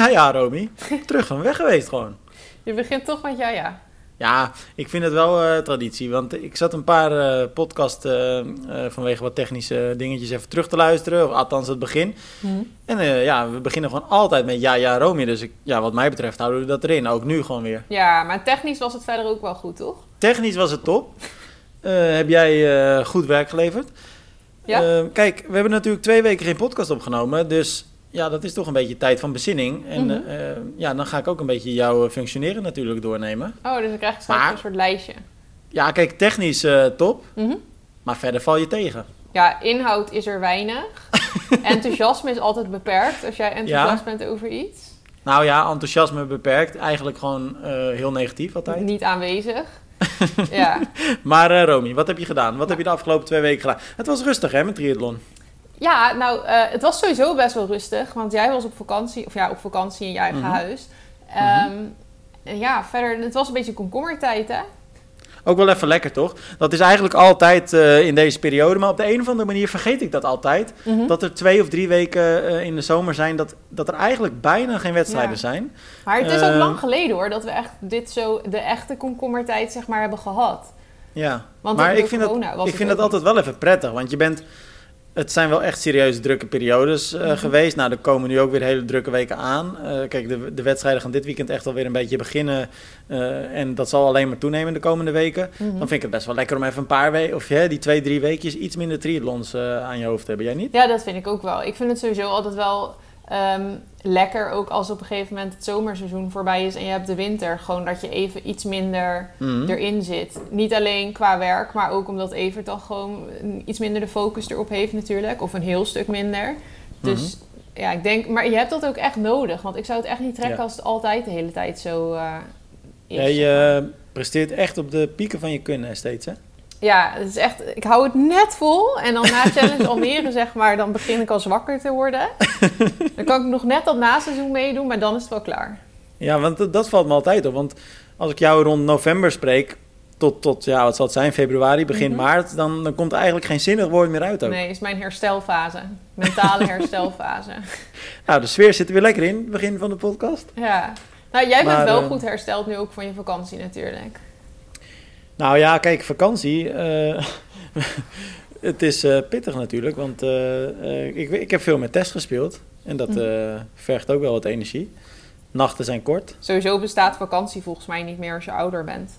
Ja, ja, Romy. Terug en weg geweest gewoon. Je begint toch met ja, ja. Ja, ik vind het wel eh, traditie. Want ik zat een paar uh, podcast uh, vanwege wat technische dingetjes even terug te luisteren. Of althans het begin. Mhm. En ja, we beginnen gewoon altijd met ja, ja, Romy. Dus ik, ja, wat mij betreft houden we dat erin. Ook nu gewoon weer. Ja, maar technisch was het verder ook wel goed, toch? Technisch was het top. heb jij goed werk geleverd? Ja. kijk, we hebben natuurlijk twee weken geen podcast opgenomen. Dus ja, dat is toch een beetje tijd van bezinning. En Mhm. eh, ja, dan ga ik ook een beetje jouw functioneren natuurlijk doornemen. Oh, dus dan krijg je straks Maar- een soort lijstje. Ja, kijk, technisch eh, top, Mhm. maar verder val je tegen. Ja, inhoud is er weinig. Enthousiasme is altijd beperkt als jij enthousiast bent over iets. Nou ja, enthousiasme beperkt. Eigenlijk gewoon eh, heel negatief altijd. Niet aanwezig. ja. Maar eh Romy, wat heb je gedaan? Wat heb je de afgelopen twee weken gedaan? Het was rustig hè, met triathlon. Ja, nou, eh, het was sowieso best wel rustig. Want jij was op vakantie, of ja, op vakantie in je eigen Mhm. huis. Ja, verder, het was een beetje komkommertijd, hè? Ook wel even lekker, toch? Dat is eigenlijk altijd eh, in deze periode. Maar op de een of andere manier vergeet ik dat altijd. Mhm. Dat er twee of drie weken eh, in de zomer zijn dat, dat er eigenlijk bijna geen wedstrijden Ja. zijn. Maar het is ook lang geleden hoor, dat we echt dit zo, de echte komkommertijd zeg maar hebben gehad. Ja, Want maar ik vind, dat, ik vind dat altijd wel even prettig. Want je bent, het zijn wel echt serieus drukke periodes eh, Mhm. geweest. Nou, er komen nu ook weer hele drukke weken aan. Eh, kijk, de, de wedstrijden gaan dit weekend echt alweer een beetje beginnen. eh, en dat zal alleen maar toenemen de komende weken. Mhm. Dan vind ik het best wel lekker om even een paar weken, of ja, die twee, drie weekjes, iets minder triathlons aan je hoofd te hebben. Jij niet? Ja, dat vind ik ook wel. Ik vind het sowieso altijd wel ehm, lekker, ook als op een gegeven moment het zomerseizoen voorbij is en je hebt de winter, gewoon dat je even iets minder Mhm. erin zit. Niet alleen qua werk, maar ook omdat Evert dan gewoon iets minder de focus erop heeft natuurlijk, of een heel stuk minder. Dus ja, ik denk, maar je hebt dat ook echt nodig, want ik zou het echt niet trekken Ja. als het altijd de hele tijd zo eh is. Maar. eh, presteert echt op de pieken van je kunnen steeds, hè? Ja, het is echt, ik hou het net vol. En dan na Challenge Almere, zeg maar, dan begin ik al zwakker te worden. Dan kan ik nog net dat naseizoen meedoen, maar dan is het wel klaar. Ja, want dat, dat valt me altijd op. Want als ik jou rond november spreek, tot, tot ja, wat zal het zijn, februari, begin Mhm. maart, dan, dan komt er eigenlijk geen zinnig woord meer uit ook. Nee, is mijn herstelfase. Mentale herstelfase. Nou, de sfeer zit er weer lekker in, begin van de podcast. Ja. Nou, jij bent Maar, wel eh, goed hersteld nu ook van je vakantie natuurlijk. Nou ja, kijk, vakantie. eh, het is eh, pittig natuurlijk, want eh, ik, ik heb veel met Tess gespeeld. En dat eh, vergt ook wel wat energie. Nachten zijn kort. Sowieso bestaat vakantie volgens mij niet meer als je ouder bent.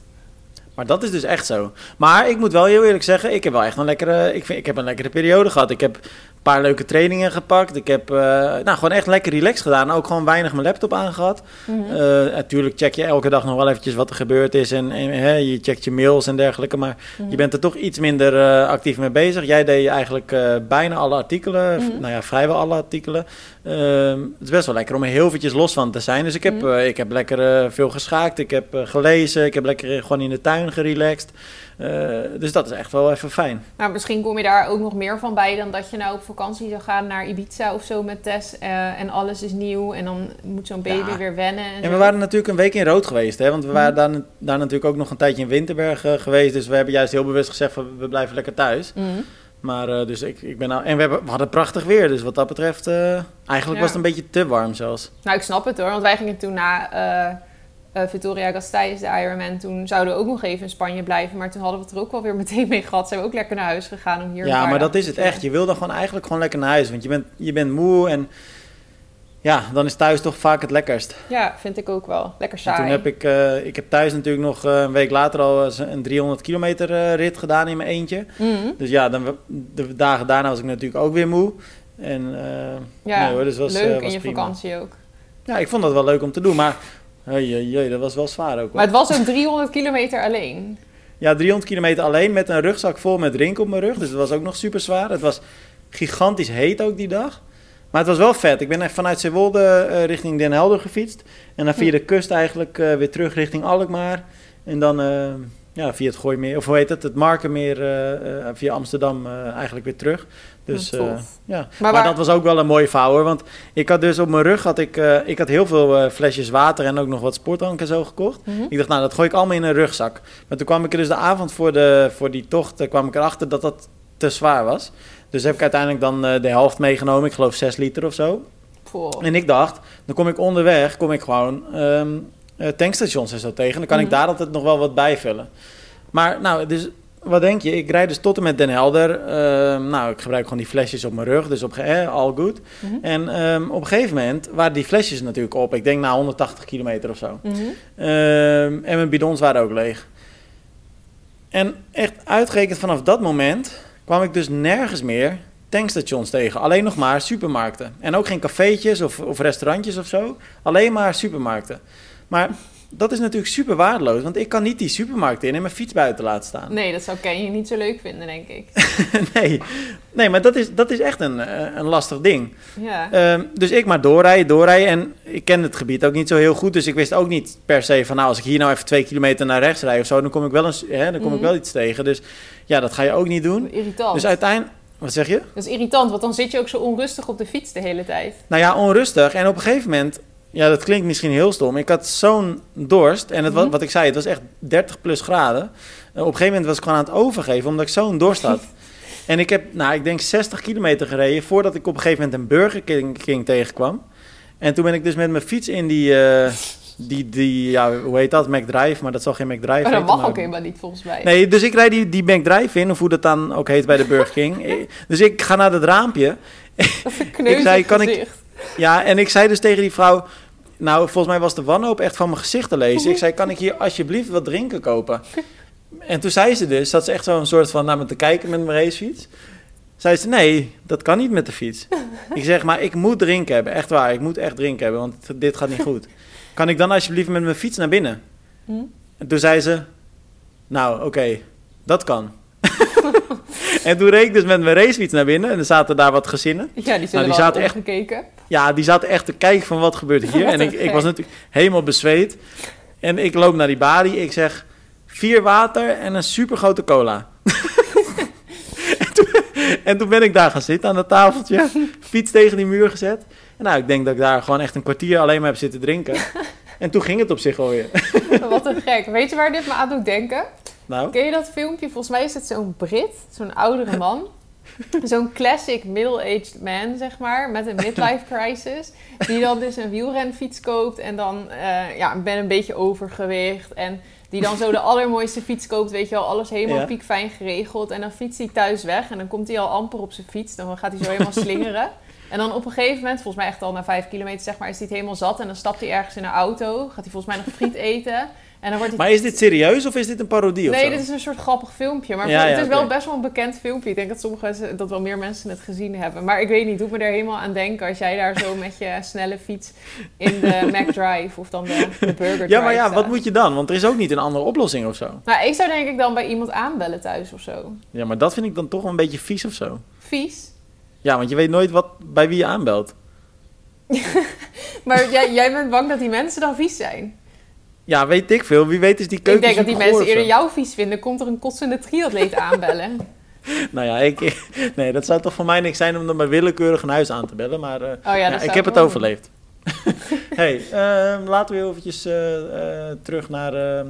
Maar dat is dus echt zo. Maar ik moet wel heel eerlijk zeggen, ik heb wel echt een lekkere, ik vind, ik heb een lekkere periode gehad. Ik heb een paar leuke trainingen gepakt. Ik heb eh, nou, gewoon echt lekker relaxed gedaan. Ook gewoon weinig mijn laptop aangehad. Mhm. Eh, natuurlijk check je elke dag nog wel eventjes wat er gebeurd is. En, en hè, je checkt je mails en dergelijke. Maar Mhm. je bent er toch iets minder eh, actief mee bezig. Jij deed eigenlijk bijna alle artikelen. Mhm. Nou ja, vrijwel alle artikelen. Ehm, het is best wel lekker om er heel eventjes los van te zijn. Dus ik heb, ik heb lekker veel geschaakt. Ik heb gelezen. Ik heb lekker gewoon in de tuin gerelaxed. Eh, dus dat is echt wel even fijn. Misschien kom je daar ook nog meer van bij dan dat je nou op vakantie zou gaan naar Ibiza of zo met Tess. eh, en alles is nieuw en dan moet zo'n baby Ja. weer wennen. En, we waren natuurlijk een week in rood geweest. Hè? Want we waren Mhm. daar, daar natuurlijk ook nog een tijdje in Winterberg geweest. Dus we hebben juist heel bewust gezegd van we blijven lekker thuis. Mhm. Maar eh, dus ik, ik ben nou, en we, hebben, we hadden prachtig weer. Dus wat dat betreft, eigenlijk Ja. was het een beetje te warm zelfs. Nou, ik snap het hoor, want wij gingen toen na eh, Victoria Gasteiz, de Ironman, toen zouden we ook nog even in Spanje blijven. Maar toen hadden we het er ook wel weer meteen mee gehad. Zijn we ook lekker naar huis gegaan om hier Ja, maar dat is het echt. Je wil dan gewoon eigenlijk gewoon lekker naar huis. Want je bent, je bent moe en ja, dan is thuis toch vaak het lekkerst. Ja, vind ik ook wel. Lekker En saai. toen heb ik, eh, ik heb thuis natuurlijk nog eh, een week later al een 300 kilometer rit gedaan in mijn eentje. Mhm. Dus ja, dan, de dagen daarna was ik natuurlijk ook weer moe. En Ja, nee hoor, dus was, leuk eh, in was je prima. vakantie ook. Ja, ik vond dat wel leuk om te doen, maar hey, dat was wel zwaar ook. hoor. Maar het was ook 300 kilometer alleen. Ja, 300 kilometer alleen met een rugzak vol met drink op mijn rug. Dus dat was ook nog super zwaar. Het was gigantisch heet ook die dag. Maar het was wel vet. Ik ben echt vanuit Zeewolde eh, richting Den Helder gefietst. En dan via de kust eigenlijk eh, weer terug richting Alkmaar. En dan eh, ja, via het Gooimeer, of hoe heet het, het Markenmeer via Amsterdam eigenlijk weer terug. Dus Wat eh, ja, Maar, maar, waar- dat was ook wel een mooie vouw hoor. Want ik had dus op mijn rug had ik, eh, ik had heel veel eh, flesjes water en ook nog wat sportdrank en zo gekocht. Mhm. Ik dacht, nou, dat gooi ik allemaal in een rugzak. Maar toen kwam ik er dus de avond voor, de, voor die tocht, kwam ik erachter dat dat te zwaar was. Dus heb ik uiteindelijk dan de helft meegenomen. Ik geloof 6 liter of zo. Poh. En ik dacht, dan kom ik onderweg, kom ik gewoon ehm, eh, tankstations en zo tegen. Dan kan ik Mhm. daar altijd nog wel wat bijvullen. Maar nou, dus wat denk je? Ik rijd dus tot en met Den Helder. Ehm, nou, ik gebruik gewoon die flesjes op mijn rug, dus op eh, all good. Mhm. En ehm, op een gegeven moment waren die flesjes natuurlijk op. Ik denk na 180 kilometer of zo. Mhm. Ehm, en mijn bidons waren ook leeg. En echt uitgerekend vanaf dat moment kwam ik dus nergens meer tankstations tegen. Alleen nog maar supermarkten. En ook geen cafeetjes of, of restaurantjes of zo. Alleen maar supermarkten. Maar dat is natuurlijk super waardeloos. Want ik kan niet die supermarkt in en mijn fiets buiten laten staan. Nee, dat zou Ken je niet zo leuk vinden, denk ik. nee. nee, maar dat is, dat is echt een, eh, een lastig ding. Ja. Ehm, dus ik maar doorrijden, doorrijden. En ik ken het gebied ook niet zo heel goed. Dus ik wist ook niet per se van... nou, als ik hier nou even twee kilometer naar rechts rijd of zo... dan kom ik wel, eens, hè, dan kom ik Mhm. wel iets tegen. Dus ja, dat ga je ook niet doen. Irritant. Dus uiteindelijk... Wat zeg je? Dat is irritant, want dan zit je ook zo onrustig op de fiets de hele tijd. Nou ja, onrustig. En op een gegeven moment... Ja, dat klinkt misschien heel stom. Ik had zo'n dorst. En het, wa- Mhm. wat ik zei, het was echt 30 plus graden. Eh, op een gegeven moment was ik gewoon aan het overgeven... omdat ik zo'n dorst had. en ik heb, nou, ik denk 60 kilometer gereden... voordat ik op een gegeven moment een Burger King, King tegenkwam. En toen ben ik dus met mijn fiets in die... eh, die, die ja, hoe heet dat? McDrive, maar dat zal geen McDrive Maar dat heten, mag maar- ook helemaal niet, volgens mij. Nee, dus ik rijd die, die McDrive in, of hoe dat dan ook heet bij de Burger King. Eh, dus ik ga naar dat raampje. Dat is een Ik zei, kan ik-. Ja, en ik zei dus tegen die vrouw... Nou, volgens mij was de wanhoop echt van mijn gezicht te lezen. Ik zei, kan ik hier alsjeblieft wat drinken kopen? En toen zei ze dus, dat ze echt zo'n soort van naar me te kijken met mijn racefiets. Zei ze, nee, dat kan niet met de fiets. Ik zeg, maar ik moet drinken hebben, echt waar. Ik moet echt drinken hebben, want dit gaat niet goed. Kan ik dan alsjeblieft met mijn fiets naar binnen? Hm? En toen zei ze, nou, oké, dat kan. en toen reed ik dus met mijn racefiets naar binnen en er zaten daar wat gezinnen. Ja, die Nou, die zaten echt- omgekeken. Ja, die zaten echt te kijken van wat gebeurt hier. Wat en ik, ik was natuurlijk helemaal bezweet. En ik loop naar die balie. Ik zeg, vier water en een supergrote cola. en, toen, en toen ben ik daar gaan zitten aan dat tafeltje. Fiets tegen die muur gezet. En nou, ik denk dat ik daar gewoon echt een kwartier alleen maar heb zitten drinken. En toen ging het op zich alweer. Wat een gek. Weet je waar dit me aan doet denken? Nou, Ken je dat filmpje? Volgens mij is het zo'n Brit, zo'n oudere man. Zo'n classic middle-aged man, zeg maar, met een midlife crisis. Die dan dus een wielrenfiets koopt en dan eh, ja, ben een beetje overgewicht. En die dan zo de allermooiste fiets koopt, weet je wel, alles helemaal Ja. piekfijn geregeld. En dan fietst hij thuis weg en dan komt hij al amper op zijn fiets. Dan gaat hij zo helemaal slingeren. En dan op een gegeven moment, volgens mij echt al na vijf kilometer, zeg maar, is hij het helemaal zat. En dan stapt hij ergens in een auto, gaat hij volgens mij nog friet eten. En dan wordt hij maar is dit serieus of is dit een parodie of Nee, zo? dit is een soort grappig filmpje. Maar Ja, het is wel best wel een bekend filmpje. Ik denk dat sommige mensen, dat wel meer mensen het gezien hebben. Maar ik weet niet, doet me er helemaal aan denken als jij daar zo met je snelle fiets in de McDrive of dan de, de Burger Drive Ja, maar ja, staat. wat moet je dan? Want er is ook niet een andere oplossing of zo. Nou, ik zou denk ik dan bij iemand aanbellen thuis of zo. Ja, maar dat vind ik dan toch wel een beetje vies of zo. Vies. Ja, want je weet nooit wat, bij wie je aanbelt. Maar jij, jij bent bang dat die mensen dan vies zijn. Ja, weet ik veel. Wie weet is die Ik keuken denk dat die mensen eerder jou vies vinden. Komt er een kotsende triatleet aanbellen. Nou ja, ik, nee, dat zou toch voor mij niks zijn om dan bij willekeurig een huis aan te bellen. Maar eh, Oh ja, ik heb het overleefd. hey, ehm, laten we eventjes eh, eh, terug naar ehm,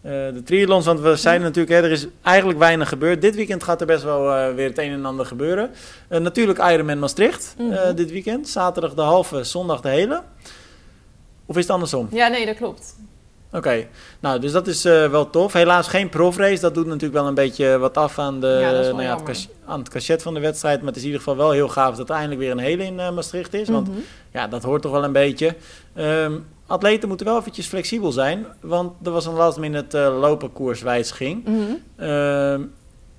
eh, de triathlons. Want we zijn natuurlijk, hè, er is eigenlijk weinig gebeurd. Dit weekend gaat er best wel weer het een en ander gebeuren. Natuurlijk Ironman Maastricht Mhm. dit weekend. Zaterdag de halve, zondag de hele. Of is het andersom? Ja, nee, dat klopt. Oké, nou, dus dat is eh, wel tof. Helaas geen profrace. Dat doet natuurlijk wel een beetje wat af aan, de, Ja, nou ja, het, aan het cachet van de wedstrijd. Maar het is in ieder geval wel heel gaaf dat er eindelijk weer een hele in eh, Maastricht is. Want Mhm. ja, dat hoort toch wel een beetje. Ehm, atleten moeten wel eventjes flexibel zijn. Want er was een last minute uh, lopenkoerswijziging. Mhm. Ehm,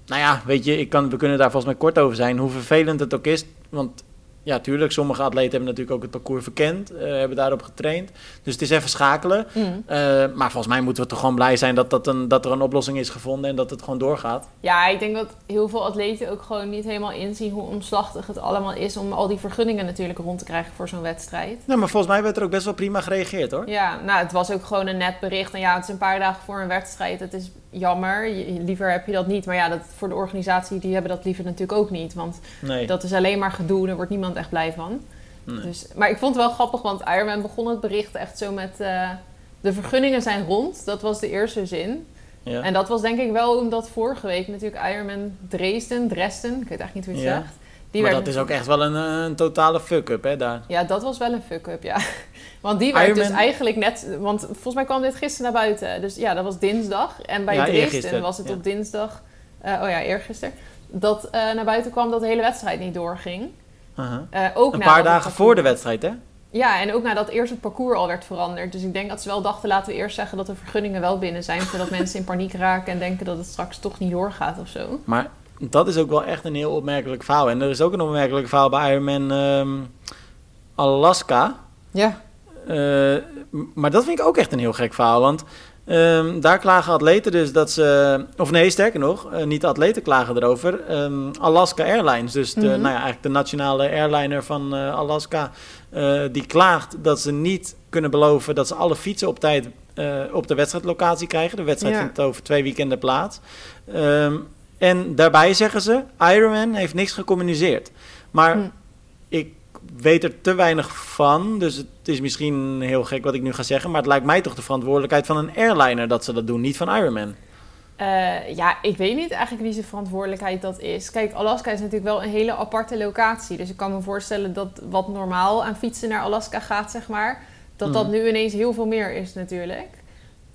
nou ja, weet je, ik kan, we kunnen daar volgens mij kort over zijn. Hoe vervelend het ook is. Want ja, tuurlijk, sommige atleten hebben natuurlijk ook het parcours verkend. eh, hebben daarop getraind. Dus het is even schakelen. Mhm. Eh, maar volgens mij moeten we toch gewoon blij zijn dat, dat, een, dat er een oplossing is gevonden en dat het gewoon doorgaat. Ja, ik denk dat heel veel atleten ook gewoon niet helemaal inzien hoe omslachtig het allemaal is om al die vergunningen natuurlijk rond te krijgen voor zo'n wedstrijd. Nou, maar volgens mij werd er ook best wel prima gereageerd hoor. Ja, nou, het was ook gewoon een net bericht. En ja, het is een paar dagen voor een wedstrijd. Het is jammer. Liever heb je dat niet. Maar ja, dat, voor de organisatie, die hebben dat liever natuurlijk ook niet. Want Nee. dat is alleen maar gedoe. Daar wordt niemand echt blij van. Nee. Dus, maar ik vond het wel grappig, want Ironman begon het bericht echt zo met... eh, de vergunningen zijn rond. Dat was de eerste zin. ja. En dat was denk ik wel omdat vorige week natuurlijk Ironman Dresden, Dresden, ik weet eigenlijk niet hoe je het Ja. zegt, Die maar dat is ook echt wel een, eh, een totale fuck-up, hè, daar. Ja, dat was wel een fuck-up, ja. Want die werd dus eigenlijk net... Want volgens mij kwam dit gisteren naar buiten. Dus ja, dat was dinsdag. En bij Ja, Dresden eergisteren, was het ja. op dinsdag... eh, oh ja, eergisteren. Dat eh, naar buiten kwam dat de hele wedstrijd niet doorging. Aha. Eh, ook Een paar dagen parcours- voor de wedstrijd, hè? Ja, en ook nadat eerst het parcours al werd veranderd. Dus ik denk dat ze wel dachten, laten we eerst zeggen dat de vergunningen wel binnen zijn. Zodat mensen in paniek raken en denken dat het straks toch niet doorgaat of zo. Maar dat is ook wel echt een heel opmerkelijk verhaal. En er is ook een opmerkelijk verhaal bij Ironman ehm, Alaska. Ja. Eh, maar dat vind ik ook echt een heel gek verhaal. Want ehm, daar klagen atleten dus dat ze... Of nee, sterker nog, eh, niet de atleten klagen erover. Ehm, Alaska Airlines, dus de, Mhm. nou ja, eigenlijk de nationale airliner van eh, Alaska... die klaagt dat ze niet kunnen beloven dat ze alle fietsen op tijd op de wedstrijdlocatie krijgen. De wedstrijd Ja. vindt over twee weekenden plaats. Ehm, en daarbij zeggen ze, Ironman heeft niks gecommuniceerd. Maar Hm. ik weet er te weinig van, dus het is misschien heel gek wat ik nu ga zeggen, maar het lijkt mij toch de verantwoordelijkheid van een airliner dat ze dat doen, niet van Ironman. Eh, ja, ik weet niet eigenlijk wie zijn verantwoordelijkheid dat is. Kijk, Alaska is natuurlijk wel een hele aparte locatie. Dus ik kan me voorstellen dat wat normaal aan fietsen naar Alaska gaat, zeg maar... dat dat Mhm. nu ineens heel veel meer is natuurlijk.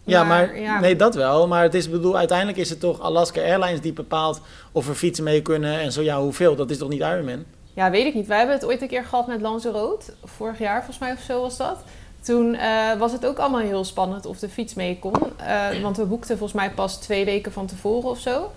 Ja, maar, ja. nee, dat wel. Maar het is bedoel, uiteindelijk is het toch Alaska Airlines die bepaalt of er fietsen mee kunnen en zo ja, hoeveel. Dat is toch niet Ironman? Ja, weet ik niet. Wij hebben het ooit een keer gehad met Lanzarote. Vorig jaar volgens mij of zo was dat. Toen eh, was het ook allemaal heel spannend of de fiets mee kon. Eh, want we boekten volgens mij pas twee weken van tevoren of zo.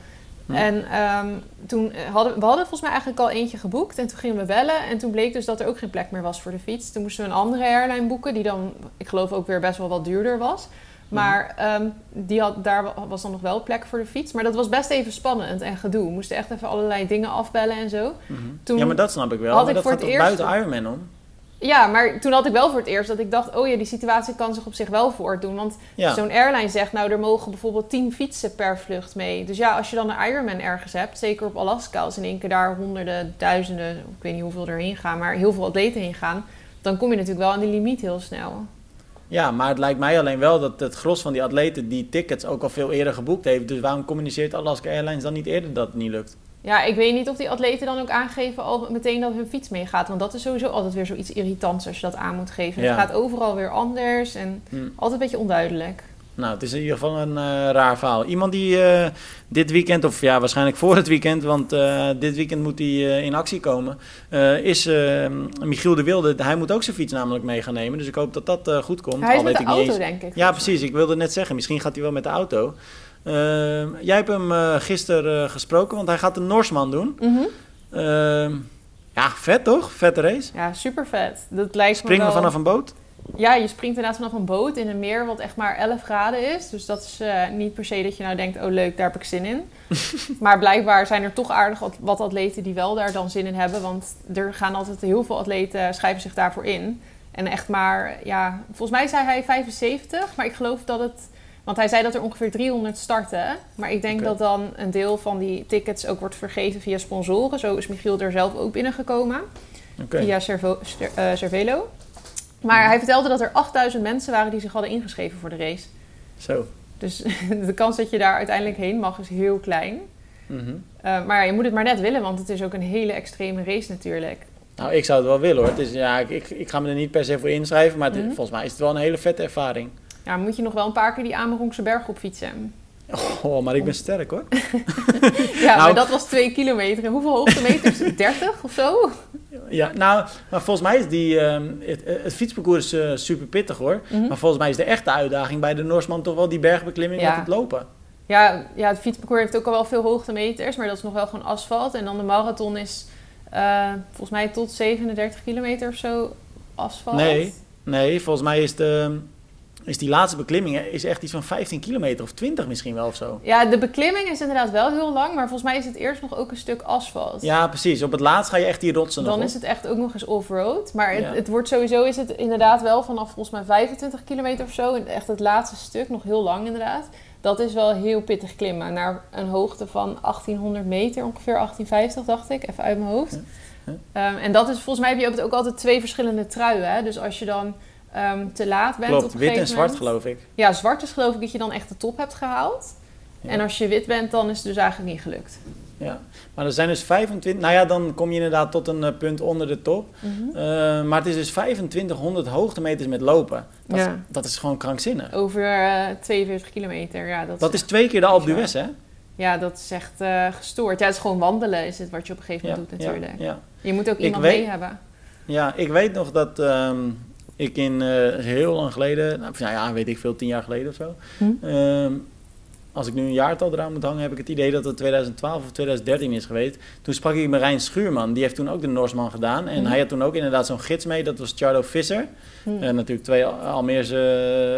Hm. En ehm, toen hadden we hadden volgens mij eigenlijk al eentje geboekt. En toen gingen we bellen. En toen bleek dus dat er ook geen plek meer was voor de fiets. Toen moesten we een andere airline boeken. Die dan, ik geloof ook weer best wel wat duurder was. Maar ehm, die had, daar wa- was dan nog wel plek voor de fiets. Maar dat was best even spannend en gedoe. We moesten echt even allerlei dingen afbellen en zo. Toen ja, maar dat snap ik wel. had maar ik dat voor gaat het eerst- buiten Ironman om? Ja, maar toen had ik wel voor het eerst dat ik dacht... oh ja, die situatie kan zich op zich wel voordoen. Want Ja. zo'n airline zegt... nou, er mogen bijvoorbeeld tien fietsen per vlucht mee. Dus ja, als je dan een Ironman ergens hebt... zeker op Alaska, als in één keer daar honderden, duizenden... ik weet niet hoeveel erheen gaan... maar heel veel atleten heen gaan... dan kom je natuurlijk wel aan die limiet heel snel. Ja, maar het lijkt mij alleen wel dat het gros van die atleten die tickets ook al veel eerder geboekt heeft. Dus waarom communiceert Alaska Airlines dan niet eerder dat het niet lukt? Ja, ik weet niet of die atleten dan ook aangeven al meteen dat hun fiets meegaat. Want dat is sowieso altijd weer zoiets irritants als je dat aan moet geven. Ja. Het gaat overal weer anders en Hm. altijd een beetje onduidelijk. Nou, het is in ieder geval een eh, raar verhaal. Iemand die eh, dit weekend, of ja, waarschijnlijk voor het weekend, want eh, dit weekend moet hij in actie komen, is eh, Michiel de Wilde. Hij moet ook zijn fiets namelijk mee gaan nemen, dus ik hoop dat dat goed komt. Hij is Al met weet de ik niet auto, denk ik. Ja, precies. Ik wilde net zeggen, misschien gaat hij wel met de auto. Eh, jij hebt hem gisteren gesproken, want hij gaat de Norsman doen. Mhm. Ehm, ja, vet toch? Vette race. Ja, super vet. Dat lijkt me Springen we wel... vanaf een boot? Ja, je springt inderdaad vanaf een boot in een meer wat echt maar 11 graden is. Dus dat is eh, niet per se dat je nou denkt, oh leuk, daar heb ik zin in. maar blijkbaar zijn er toch aardig wat, wat atleten die wel daar dan zin in hebben. Want er gaan altijd heel veel atleten schrijven zich daarvoor in. En echt maar, ja, volgens mij zei hij 75, maar ik geloof dat het... Want hij zei dat er ongeveer 300 starten. Maar ik denk dat dan een deel van die tickets ook wordt vergeven via sponsoren. Zo is Michiel er zelf ook binnengekomen via Cervo, Cer- eh, Cervelo. Maar hij vertelde dat er 8000 mensen waren die zich hadden ingeschreven voor de race. Zo. Dus de kans dat je daar uiteindelijk heen mag is heel klein. Mhm. Eh, maar je moet het maar net willen, want het is ook een hele extreme race natuurlijk. Nou, ik zou het wel willen hoor. Het is, ja, ik, ik, ga me er niet per se voor inschrijven, maar het- Mhm. volgens mij is het wel een hele vette ervaring. Ja, moet je nog wel een paar keer die Amerongse berg op fietsen. Oh, maar ik ben sterk hoor. Ja, Nou- maar dat was twee kilometer. En hoeveel hoogtemeters? 30 of zo? Ja, nou, maar volgens mij is die, ehm, het, het fietsparcours is eh, super pittig hoor. Mhm. Maar volgens mij is de echte uitdaging bij de Norsman toch wel die bergbeklimming Ja. met het lopen. Ja, ja, het fietsparcours heeft ook al wel veel hoogtemeters, maar dat is nog wel gewoon asfalt. En dan de marathon is eh, volgens mij tot 37 kilometer of zo asfalt. Nee. Nee, volgens mij is, de, is die laatste beklimming is echt iets van 15 kilometer of 20 misschien wel of zo. Ja, de beklimming is inderdaad wel heel lang, maar volgens mij is het eerst nog ook een stuk asfalt. Ja, precies. Op het laatst ga je echt die rotsen nog Dan op. is het echt ook nog eens off-road. Maar het, Ja. het wordt sowieso is het inderdaad wel vanaf volgens mij 25 kilometer of zo. en Echt het laatste stuk, nog heel lang inderdaad. Dat is wel heel pittig klimmen. Naar een hoogte van 1800 meter, ongeveer 1850 dacht ik, even uit mijn hoofd. Ja. Ehm, en dat is volgens mij heb je ook, ook altijd twee verschillende truien. Hè? Dus als je dan ehm, te laat bent Klopt, op een wit en zwart moment- geloof ik. Ja, zwart is geloof ik dat je dan echt de top hebt gehaald. Ja. En als je wit bent, dan is het dus eigenlijk niet gelukt. ja. Maar er zijn dus 25... Nou ja, dan kom je inderdaad tot een eh, punt onder de top. Mhm. Eh, maar het is dus 2500 hoogtemeters met lopen. Dat, Ja. dat is gewoon krankzinnig. Over eh, 42 kilometer, ja. Dat, Dat is, is twee keer de Alpe d'Huez, hè? ja, dat is echt gestoord. Ja, het is gewoon wandelen is het wat je op een gegeven moment doet natuurlijk. Ja. Je moet ook iemand weet- mee hebben. Ja, ik weet nog dat ehm, ik in eh, heel lang geleden, nou nou ja, weet ik veel, tien jaar geleden of zo. Hm? ehm, als ik nu een jaartal eraan moet hangen, heb ik het idee dat het 2012 of 2013 is geweest. Toen sprak ik met Rijn Schuurman, die heeft toen ook de Norsman gedaan. En Hm. hij had toen ook inderdaad zo'n gids mee, dat was Charlo Visser. Hm. Eh, natuurlijk twee Al- Almeerse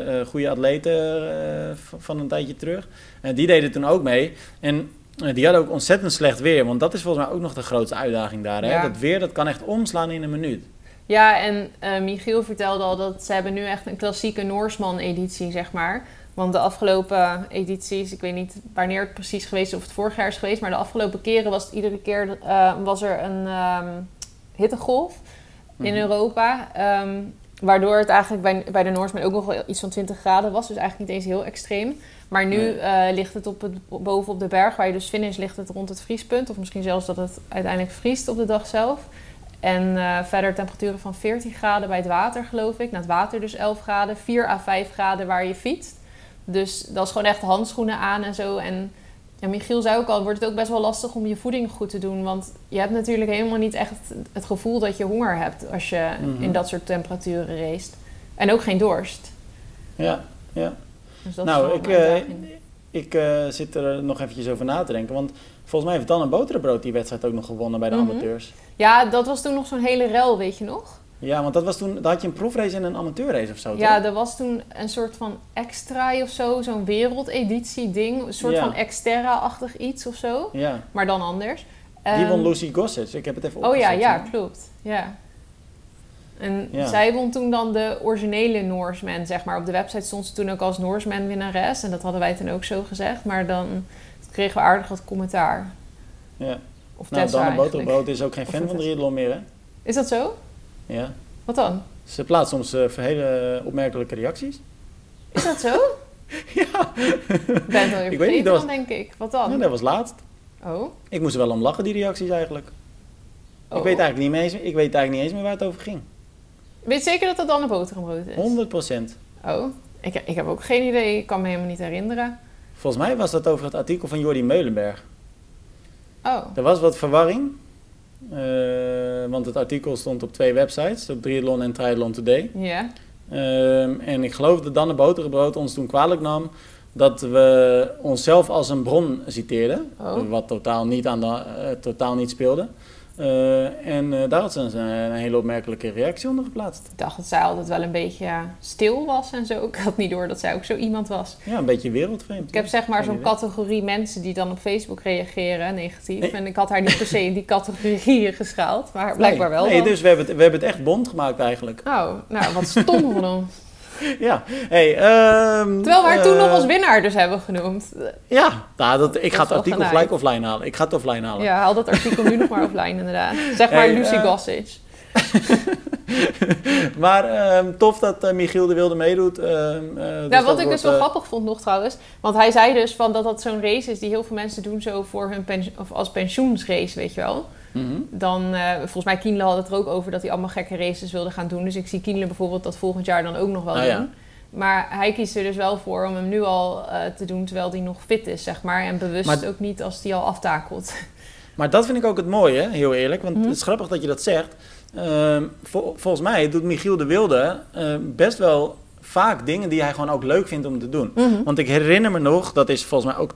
eh, goede atleten van een tijdje terug. En die deden toen ook mee. En die hadden ook ontzettend slecht weer. Want dat is volgens mij ook nog de grootste uitdaging daar. Hè? Ja. Dat weer dat kan echt omslaan in een minuut. Ja, en eh, Michiel vertelde al dat ze hebben nu echt een klassieke Noorsman-editie, zeg maar. Want de afgelopen edities, ik weet niet wanneer het precies geweest is of het vorig jaar is geweest, maar de afgelopen keren was het iedere keer eh, was er een ehm, hittegolf in Mhm. Europa. ehm, waardoor het eigenlijk bij, bij de Noorsman ook nog wel iets van 20 graden was. Dus eigenlijk niet eens heel extreem. Maar nu Nee. eh, ligt het op het, boven op de berg, waar je dus finish, ligt het rond het vriespunt. Of misschien zelfs dat het uiteindelijk vriest op de dag zelf. En eh, verder temperaturen van 14 graden bij het water, geloof ik. Na het water dus 11 graden. 4 à 5 graden waar je fietst. Dus dat is gewoon echt handschoenen aan en zo. En ja, Michiel zei ook al, wordt het ook best wel lastig om je voeding goed te doen. Want je hebt natuurlijk helemaal niet echt het gevoel dat je honger hebt als je Mhm. in dat soort temperaturen race. En ook geen dorst. Ja, ja. Dus dat Nou, is ik, uitdaging. Ik eh, zit er nog eventjes over na te denken. Want volgens mij heeft Dan een Boterenbrood die wedstrijd ook nog gewonnen bij de Mhm. amateurs. Ja, dat was toen nog zo'n hele rel, weet je nog? Ja, want dat was toen, daar had je een profrace en een amateurrace of zo, Ja, toch? er was toen een soort van extra of zo, zo'n wereldeditie ding. Een soort Ja. van exterra-achtig iets of zo, Ja, maar dan anders. die Ehm, won Lucy Gossett. Ik heb het even Oh ja, ja, hè. klopt. Ja. En Ja. zij won toen dan de originele Noorsman, zeg maar. Op de website stond ze toen ook als Noorsman winnares. En dat hadden wij toen ook zo gezegd. Maar dan kregen we aardig wat commentaar. Ja. Of Nou, Tessa Dan een eigenlijk. Boterenbrood is ook geen Of fan van Tessa. triathlon meer, hè? Is dat zo? Ja. Wat dan? Ze plaatst soms eh, hele opmerkelijke reacties. Is dat zo? ja. Ik ben het alweer Ik weet niet, vergeten dan, denk ik. Wat dan? ja, dat was laatst. Oh. Ik moest er wel om lachen, die reacties eigenlijk. oh. Ik, weet eigenlijk niet meer eens, ik weet eigenlijk niet eens meer waar het over ging. Weet zeker dat dat dan een boterhambrood is? 100 procent. Oh. Ik, ik heb ook geen idee. Ik kan me helemaal niet herinneren. Volgens mij was dat over het artikel van Jordi Meulenberg. Oh. Er was wat verwarring. eh, want het artikel stond op twee websites, op Triathlon en Triathlon Today. Ja. Ehm, en ik geloof dat Danne Boterenbrood ons toen kwalijk nam dat we onszelf als een bron citeerden. Oh. Wat totaal niet, aan de, eh, totaal niet speelde. Eh, en eh, daar had ze een, een hele opmerkelijke reactie onder geplaatst. Ik dacht dat zij altijd wel een beetje stil was en zo. Ik had niet door dat zij ook zo iemand was. Ja, een beetje wereldvreemd. Ik heb zeg maar zo'n categorie mensen die dan op Facebook reageren, negatief. Nee. En ik had haar niet per se in die categorieën geschaald, maar blijkbaar wel. Nee, dan. dus we hebben, het, we hebben het echt bond gemaakt eigenlijk. Oh, nou, wat stom van ons. Ja, hey, ehm, Terwijl we haar toen eh, nog als winnaar dus hebben genoemd. Ja, nou, dat, ik ga het artikel gelijk offline halen. Ik ga het offline halen. Ja, haal dat artikel nu nog maar offline inderdaad. Zeg maar Hey, Lucy eh, Gossage. Maar ehm, tof dat eh, Michiel de Wilde meedoet. ehm, eh, Ja, dus wat ik dus wel eh, grappig vond nog trouwens. Want hij zei dus van dat dat zo'n race is die heel veel mensen doen zo voor hun of als pensioensrace, weet je wel. Mhm. Dan, eh, volgens mij Kienle had het er ook over dat hij allemaal gekke races wilde gaan doen. Dus ik zie Kienle bijvoorbeeld dat volgend jaar dan ook nog wel Ah, doen. ja. Maar hij kiest er dus wel voor om hem nu al eh, te doen terwijl hij nog fit is, zeg maar. En bewust Maar- ook niet als hij al aftakelt. Maar dat vind ik ook het mooie, heel eerlijk. Want Mhm. het is grappig dat je dat zegt. Ehm, vol- volgens mij doet Michiel de Wilde eh, best wel vaak dingen die hij gewoon ook leuk vindt om te doen. Want ik herinner me nog, dat is volgens mij ook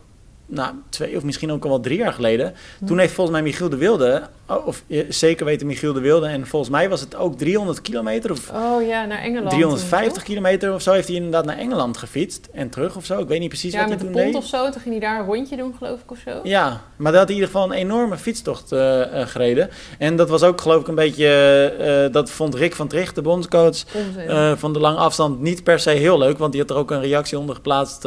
nou, twee of misschien ook al wel drie jaar geleden. Toen heeft volgens mij Michiel de Wilde, oh, of eh, zeker weten Michiel de Wilde, en volgens mij was het ook 300 kilometer of Oh ja, naar Engeland. 350 toch? kilometer of zo heeft hij inderdaad naar Engeland gefietst en terug of zo. Ik weet niet precies Ja, wat met hij de toen pont deed. of zo. Toen ging hij daar een rondje doen, geloof ik, of zo. Ja, maar daar had hij in ieder geval een enorme fietstocht eh, eh, gereden. En dat was ook geloof ik een beetje, dat vond Rick van Tricht, de bondscoach, van de lange afstand niet per se heel leuk. Want die had er ook een reactie onder geplaatst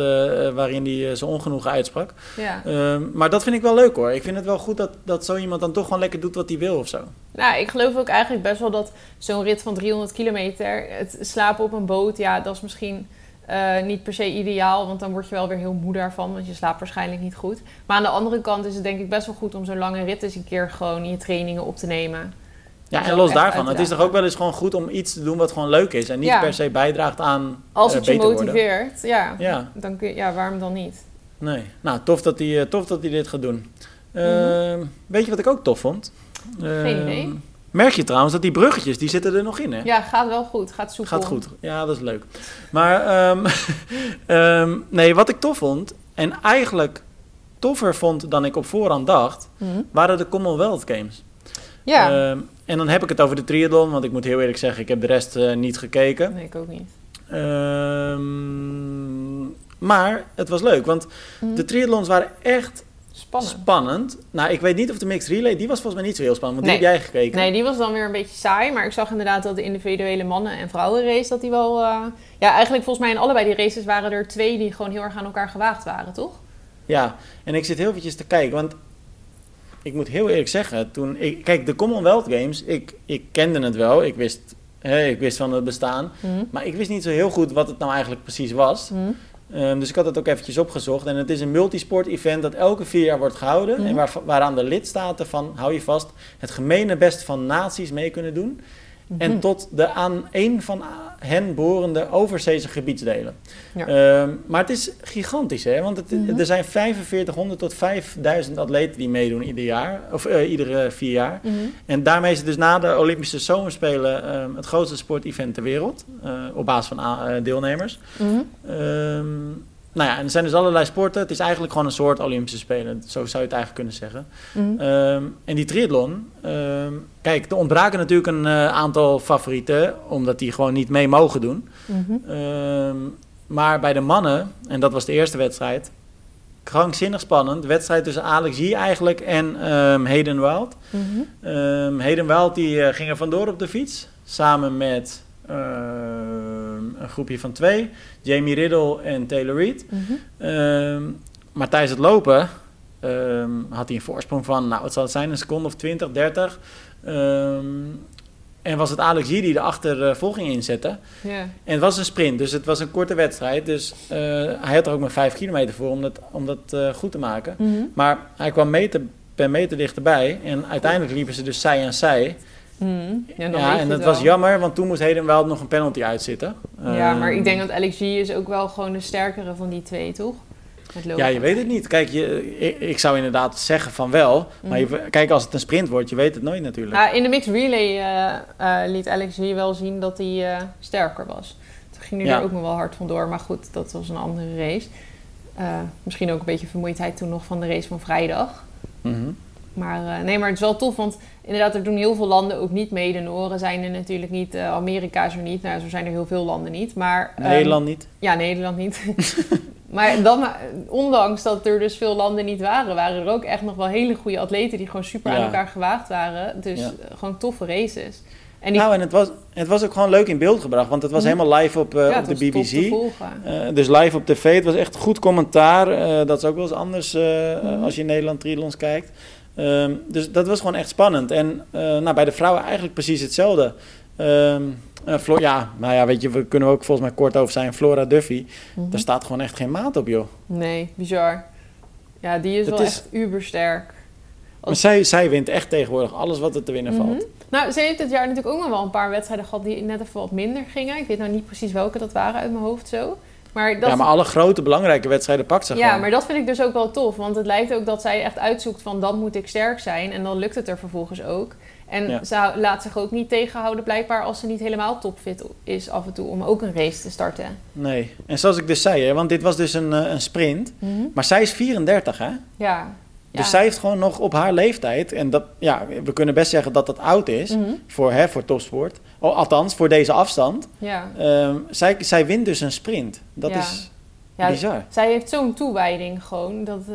waarin hij zijn ongenoegen uitsprak. Ja. Ehm, maar dat vind ik wel leuk hoor. Ik vind het wel goed dat, dat zo iemand dan toch gewoon lekker doet wat hij wil of zo. Nou, ik geloof ook eigenlijk best wel dat zo'n rit van 300 kilometer, het slapen op een boot, ja, dat is misschien Eh, niet per se ideaal, want dan word je wel weer heel moe daarvan, want je slaapt waarschijnlijk niet goed. Maar aan de andere kant is het denk ik best wel goed om zo'n lange rit eens een keer gewoon in je trainingen op te nemen. Ja, en los daarvan, het is toch ook wel eens gewoon goed om iets te doen wat gewoon leuk is. En niet Ja. per se bijdraagt aan Als eh, het je motiveert, ja, Ja, dan kun je, ja, waarom dan niet? Nee. Nou, tof dat hij, eh, tof dat hij dit gaat doen. Ehm, Weet je wat ik ook tof vond? Mhm. Geen Ehm, idee. Merk je trouwens dat die bruggetjes, die zitten er nog in, hè? Ja, gaat wel goed, gaat soepel. Gaat goed. Ja, dat is leuk. Maar ehm, nee, wat ik tof vond, en eigenlijk toffer vond dan ik op voorhand dacht, Mhm. waren de Commonwealth Games. Ja, en dan heb ik het over de triathlon, want ik moet heel eerlijk zeggen, ik heb de rest eh, niet gekeken. nee, ik ook niet. Maar het was leuk, want Mhm. de triathlons waren echt Spannend. spannend. Nou, ik weet niet of de mixed relay, die was volgens mij niet zo heel spannend, want Nee. die heb jij gekeken. Nee, die was dan weer een beetje saai. Maar ik zag inderdaad dat de individuele mannen- en vrouwenrace... dat die wel... eh, Ja, eigenlijk volgens mij in allebei die races waren er twee... die gewoon heel erg aan elkaar gewaagd waren, toch? Ja, en ik zit heel eventjes te kijken, want ik moet heel eerlijk zeggen, toen ik, kijk, de Commonwealth Games, ik, ik kende het wel, ik wist, hè, ik wist van het bestaan, Mhm. maar ik wist niet zo heel goed wat het nou eigenlijk precies was. Mhm. Ehm, dus ik had het ook eventjes opgezocht en het is een multisport event dat elke vier jaar wordt gehouden Mhm. en waar, waaraan de lidstaten van, hou je vast, het gemene best van naties mee kunnen doen. En Mhm. tot de aan een van hen behorende overzeese gebiedsdelen. Ja. Ehm, maar het is gigantisch, hè? Want het, Mhm. er zijn 4500 tot 5000 atleten die meedoen ieder jaar, of eh, iedere vier jaar. Mhm. En daarmee is het dus na de Olympische Zomerspelen ehm, het grootste sportevent ter wereld, eh, op basis van eh, deelnemers. Mhm. Nou ja, en er zijn dus allerlei sporten. Het is eigenlijk gewoon een soort Olympische Spelen, zo zou je het eigenlijk kunnen zeggen. Mhm. Ehm, en die triathlon, ehm, kijk, er ontbraken natuurlijk een eh, aantal favorieten, omdat die gewoon niet mee mogen doen. Mhm. Ehm, maar bij de mannen, en dat was de eerste wedstrijd, krankzinnig spannend. Wedstrijd tussen Alex Yee eigenlijk en Hayden Wild. Ehm, Hayden Wild die eh, ging er vandoor op de fiets, samen met ehm, een groepje van twee, Jamie Riddle en Taylor Reid. Mhm. Ehm, maar tijdens het lopen ehm, had hij een voorsprong van, nou wat zal het zijn, een seconde of 20, 30. Ehm, en was het Alex die de achtervolging inzette. En het was een sprint, dus het was een korte wedstrijd. Dus eh, hij had er ook maar 5 kilometer voor om dat, om dat eh, goed te maken. Mhm. Maar hij kwam meter per meter dichterbij. En uiteindelijk liepen ze dus zij aan zij. Mhm. Ja, en dat was jammer, want toen moest Hayden wel nog een penalty uitzitten. Ja, maar Ehm, ik denk dat Alex G is ook wel gewoon de sterkere van die twee, toch? Ja, je weet het niet. Kijk, je, ik, ik zou inderdaad zeggen van wel. Maar je, kijk, als het een sprint wordt, je weet het nooit natuurlijk. Ja, in de mixed relay eh, eh, liet Alex wel zien dat hij eh, sterker was. Toen ging hij Ja. er ook nog wel hard vandoor. Maar goed, dat was een andere race. Misschien ook een beetje vermoeidheid toen nog van de race van vrijdag. Mhm. Maar eh, nee, maar het is wel tof, want inderdaad, er doen heel veel landen ook niet mee. De Noren zijn er natuurlijk niet, eh, Amerika is er niet. Nou, zo zijn er heel veel landen niet. Maar, ehm, Nederland niet. Ja, Nederland niet. maar dan, ma- ondanks dat er dus veel landen niet waren, waren er ook echt nog wel hele goede atleten die gewoon super aan elkaar gewaagd waren. Dus Ja. eh, gewoon toffe races. En die, Nou, en het was, het was ook gewoon leuk in beeld gebracht, want het was Mhm. helemaal live op, eh, ja, op de BBC. Eh, dus live op tv. Het was echt goed commentaar. Eh, dat is ook wel eens anders eh, Mhm. als je in Nederland triathlons kijkt. Ehm, dus dat was gewoon echt spannend. En eh, nou, bij de vrouwen eigenlijk precies hetzelfde. Ehm, eh, ja, nou ja, weet je, we kunnen ook volgens mij kort over zijn. Flora Duffy, Mhm. daar staat gewoon echt geen maat op, joh. Nee, bizar. Ja, die is wel is- echt ubersterk. Maar zij, zij wint echt tegenwoordig alles wat er te winnen valt. Mhm. Nou, ze heeft dit jaar natuurlijk ook nog wel een paar wedstrijden gehad die net even wat minder gingen. Ik weet nou niet precies welke dat waren uit mijn hoofd zo. Maar dat, Ja, maar alle grote belangrijke wedstrijden pakt ze ja, gewoon. maar dat vind ik dus ook wel tof. Want het lijkt ook dat zij echt uitzoekt van dan moet ik sterk zijn. En dan lukt het er vervolgens ook. En Ja. ze laat zich ook niet tegenhouden blijkbaar als ze niet helemaal topfit is af en toe om ook een race te starten. Nee. En zoals ik dus zei, hè, want dit was dus een, eh, een sprint. Maar zij is 34, hè? Ja. Dus Ja. zij heeft gewoon nog op haar leeftijd, en dat, ja, we kunnen best zeggen dat dat oud is Mhm. voor, hè, voor topsport. Oh, althans, voor deze afstand. Ja. Ehm, zij, zij wint dus een sprint. Dat Ja. is Ja, bizar. Zij heeft zo'n toewijding gewoon. Dat, eh,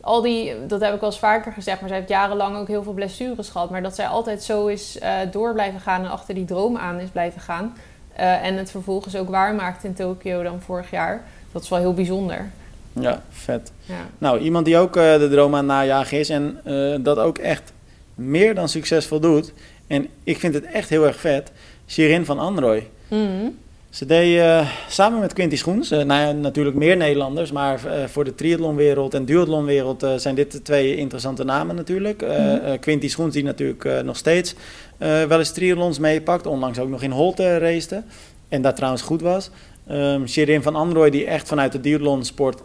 al die, dat heb ik wel eens vaker gezegd, maar zij heeft jarenlang ook heel veel blessures gehad. Maar dat zij altijd zo is eh, door blijven gaan en achter die droom aan is blijven gaan. eh, en het vervolgens ook waarmaakt in Tokio dan vorig jaar. Dat is wel heel bijzonder. Ja, vet. Ja. Nou, iemand die ook de droom aan het najagen is en dat ook echt meer dan succesvol doet. En ik vind het echt heel erg vet. Shirin van Androy. Mhm. Ze deed uh, samen met Quinty Schoens, uh, nou ja, natuurlijk meer Nederlanders, maar uh, voor de triathlonwereld en duathlonwereld zijn dit de twee interessante namen natuurlijk. Mm Quinty Schoens die natuurlijk nog steeds wel eens triathlons meepakt, onlangs ook nog in Holte racete en daar trouwens goed was. Um, Shirin van Androoy die echt vanuit de duathlonsport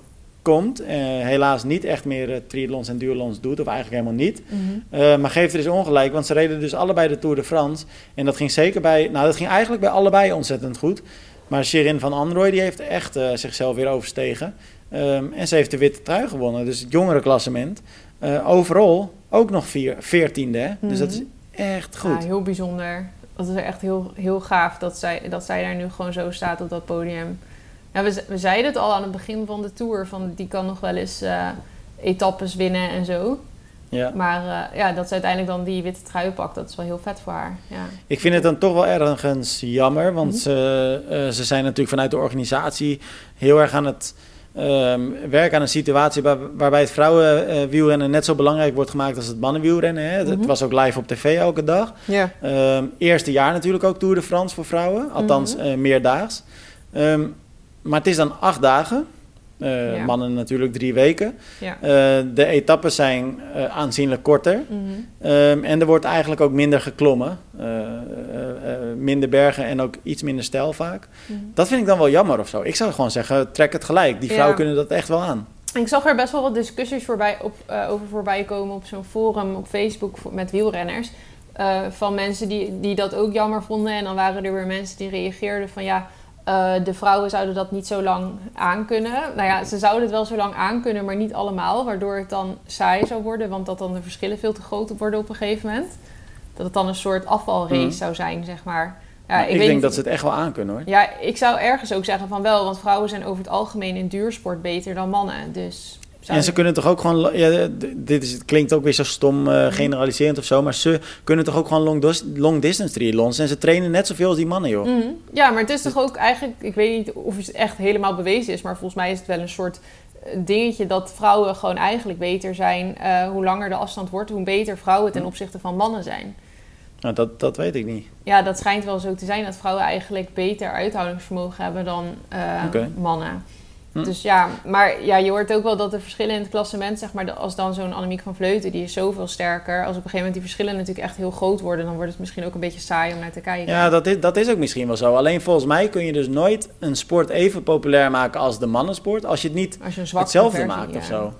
komt. Uh, helaas niet echt meer uh, triathlons en duathlons doet, of eigenlijk helemaal niet. Mhm. Uh, maar geeft er dus ongelijk, want ze reden dus allebei de Tour de France. En dat ging zeker bij, nou dat ging eigenlijk bij allebei ontzettend goed. Maar Shirin van Androoy die heeft echt zichzelf weer overstegen. Um, en ze heeft de witte trui gewonnen, dus het jongere klassement. overal ook nog vier, veertiende, hè? dus dat is Mhm. echt goed. Ja, heel bijzonder. Dat is echt heel, heel gaaf dat zij, dat zij daar nu gewoon zo staat op dat podium. Ja, we, we zeiden het al aan het begin van de tour, van die kan nog wel eens eh, etappes winnen en zo. Ja. Maar uh, ja, dat ze uiteindelijk dan die witte trui pakt, dat is wel heel vet voor haar. Ja. Ik vind het dan toch wel ergens jammer, want Mhm. ze, uh, ze zijn natuurlijk vanuit de organisatie heel erg aan het um, werken aan een situatie waar, waarbij het vrouwenwielrennen net zo belangrijk wordt gemaakt als het mannenwielrennen. Hè. Het Mhm. was ook live op tv elke dag. Um, eerste jaar natuurlijk ook Tour de France voor vrouwen, althans Mhm. uh, meerdaags. Um, maar het is dan acht dagen. Uh, Ja. Mannen natuurlijk drie weken. Ja. Uh, de etappes zijn uh, aanzienlijk korter. Mhm. Um, en er wordt eigenlijk ook minder geklommen. Minder bergen en ook iets minder stijl vaak. Mhm. Dat vind ik dan wel jammer of zo. Ik zou gewoon zeggen, trek het gelijk. Die vrouwen Ja. kunnen dat echt wel aan. Ik zag er best wel wat discussies voorbij op, over voorbij komen op zo'n forum op Facebook met wielrenners. Van mensen die, die dat ook jammer vonden. En dan waren er weer mensen die reageerden van ja, uh, de vrouwen zouden dat niet zo lang aankunnen. Nou ja, ze zouden het wel zo lang aankunnen, maar niet allemaal. Waardoor het dan saai zou worden, want dat dan de verschillen veel te groot worden op een gegeven moment. Dat het dan een soort afvalrace Mhm. zou zijn, zeg maar. Ja, ik weet denk niet- dat ze het echt wel aan kunnen hoor. Ja, ik zou ergens ook zeggen van wel, want vrouwen zijn over het algemeen in duursport beter dan mannen. Dus En ze kunnen toch ook gewoon, ja, dit is, het klinkt ook weer zo stom uh, generaliserend of zo, maar ze kunnen toch ook gewoon long, dos- long distance triathlons en ze trainen net zoveel als die mannen joh. Mhm. Ja, maar het is toch ook eigenlijk, ik weet niet of het echt helemaal bewezen is, maar volgens mij is het wel een soort eh, dingetje dat vrouwen gewoon eigenlijk beter zijn. eh, hoe langer de afstand wordt, hoe beter vrouwen ten opzichte van mannen zijn. Nou, dat, dat weet ik niet. Ja, dat schijnt wel zo te zijn dat vrouwen eigenlijk beter uithoudingsvermogen hebben dan eh, mannen. Hm. Dus ja, maar ja, je hoort ook wel dat de verschillen in het klassement, zeg maar, als dan zo'n Annemiek van Vleuten, die is zoveel sterker. Als op een gegeven moment die verschillen natuurlijk echt heel groot worden, dan wordt het misschien ook een beetje saai om naar te kijken. Ja, dat is, dat is ook misschien wel zo. Alleen volgens mij kun je dus nooit een sport even populair maken als de mannensport, als je het niet Als je hetzelfde versie, maakt ja. of zo.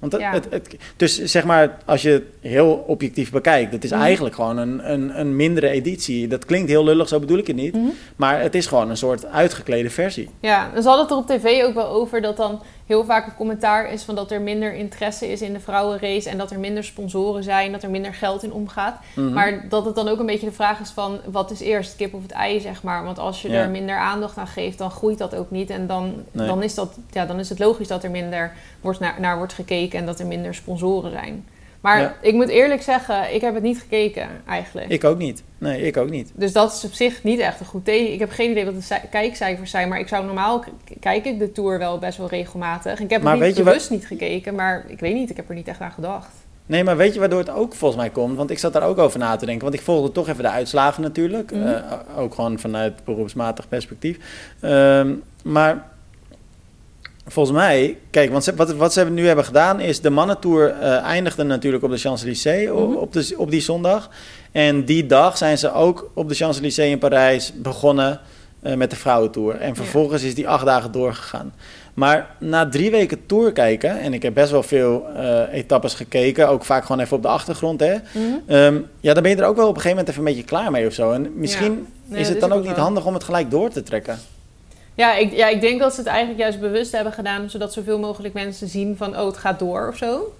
Want het, Ja. het, het- dus zeg maar, als je het heel objectief bekijkt, het is Mhm. eigenlijk gewoon een, een, een mindere editie. Dat klinkt heel lullig, zo bedoel ik het niet. Mhm. Maar het is gewoon een soort uitgeklede versie. Ja, dus hadden het er op tv ook wel over dat dan heel vaak het commentaar is van dat er minder interesse is in de vrouwenrace en dat er minder sponsoren zijn, dat er minder geld in omgaat. Mhm. Maar dat het dan ook een beetje de vraag is van wat is eerst, kip of het ei, zeg maar. Want als je Ja. er minder aandacht aan geeft, dan groeit dat ook niet. En dan, Nee. dan, is, dat, ja, dan is het logisch dat er minder wordt naar, naar wordt gekeken en dat er minder sponsoren zijn. Maar Ja. ik moet eerlijk zeggen, ik heb het niet gekeken eigenlijk. Ik ook niet. Nee, ik ook niet. Dus dat is op zich niet echt een goed teken. Ik heb geen idee wat de ci- kijkcijfers zijn, maar ik zou normaal kijk ik de tour wel best wel regelmatig. Ik heb Maar het niet bewust niet gekeken, maar ik weet niet, ik heb er niet echt aan gedacht. Nee, maar weet je waardoor het ook volgens mij komt? Want ik zat daar ook over na te denken. Want ik volgde toch even de uitslagen natuurlijk. Mhm. Eh, ook gewoon vanuit beroepsmatig perspectief. Ehm, maar volgens mij... Kijk, want ze, wat, wat ze nu hebben gedaan is... De mannentour eh eindigde natuurlijk op de Champs-Élysées Mhm. op, de, op die zondag. En die dag zijn ze ook op de Champs-Élysées in Parijs begonnen eh, met de vrouwentour. En vervolgens is die acht dagen doorgegaan. Maar na drie weken tour kijken, en ik heb best wel veel eh, etappes gekeken, ook vaak gewoon even op de achtergrond, hè. Ehm, ja, dan ben je er ook wel op een gegeven moment even een beetje klaar mee of zo. En misschien Nee, is het dan is ook ook niet handig om het gelijk door te trekken. Ja ik, ja, ik denk dat ze het eigenlijk juist bewust hebben gedaan, zodat zoveel mogelijk mensen zien van, oh, het gaat door of zo.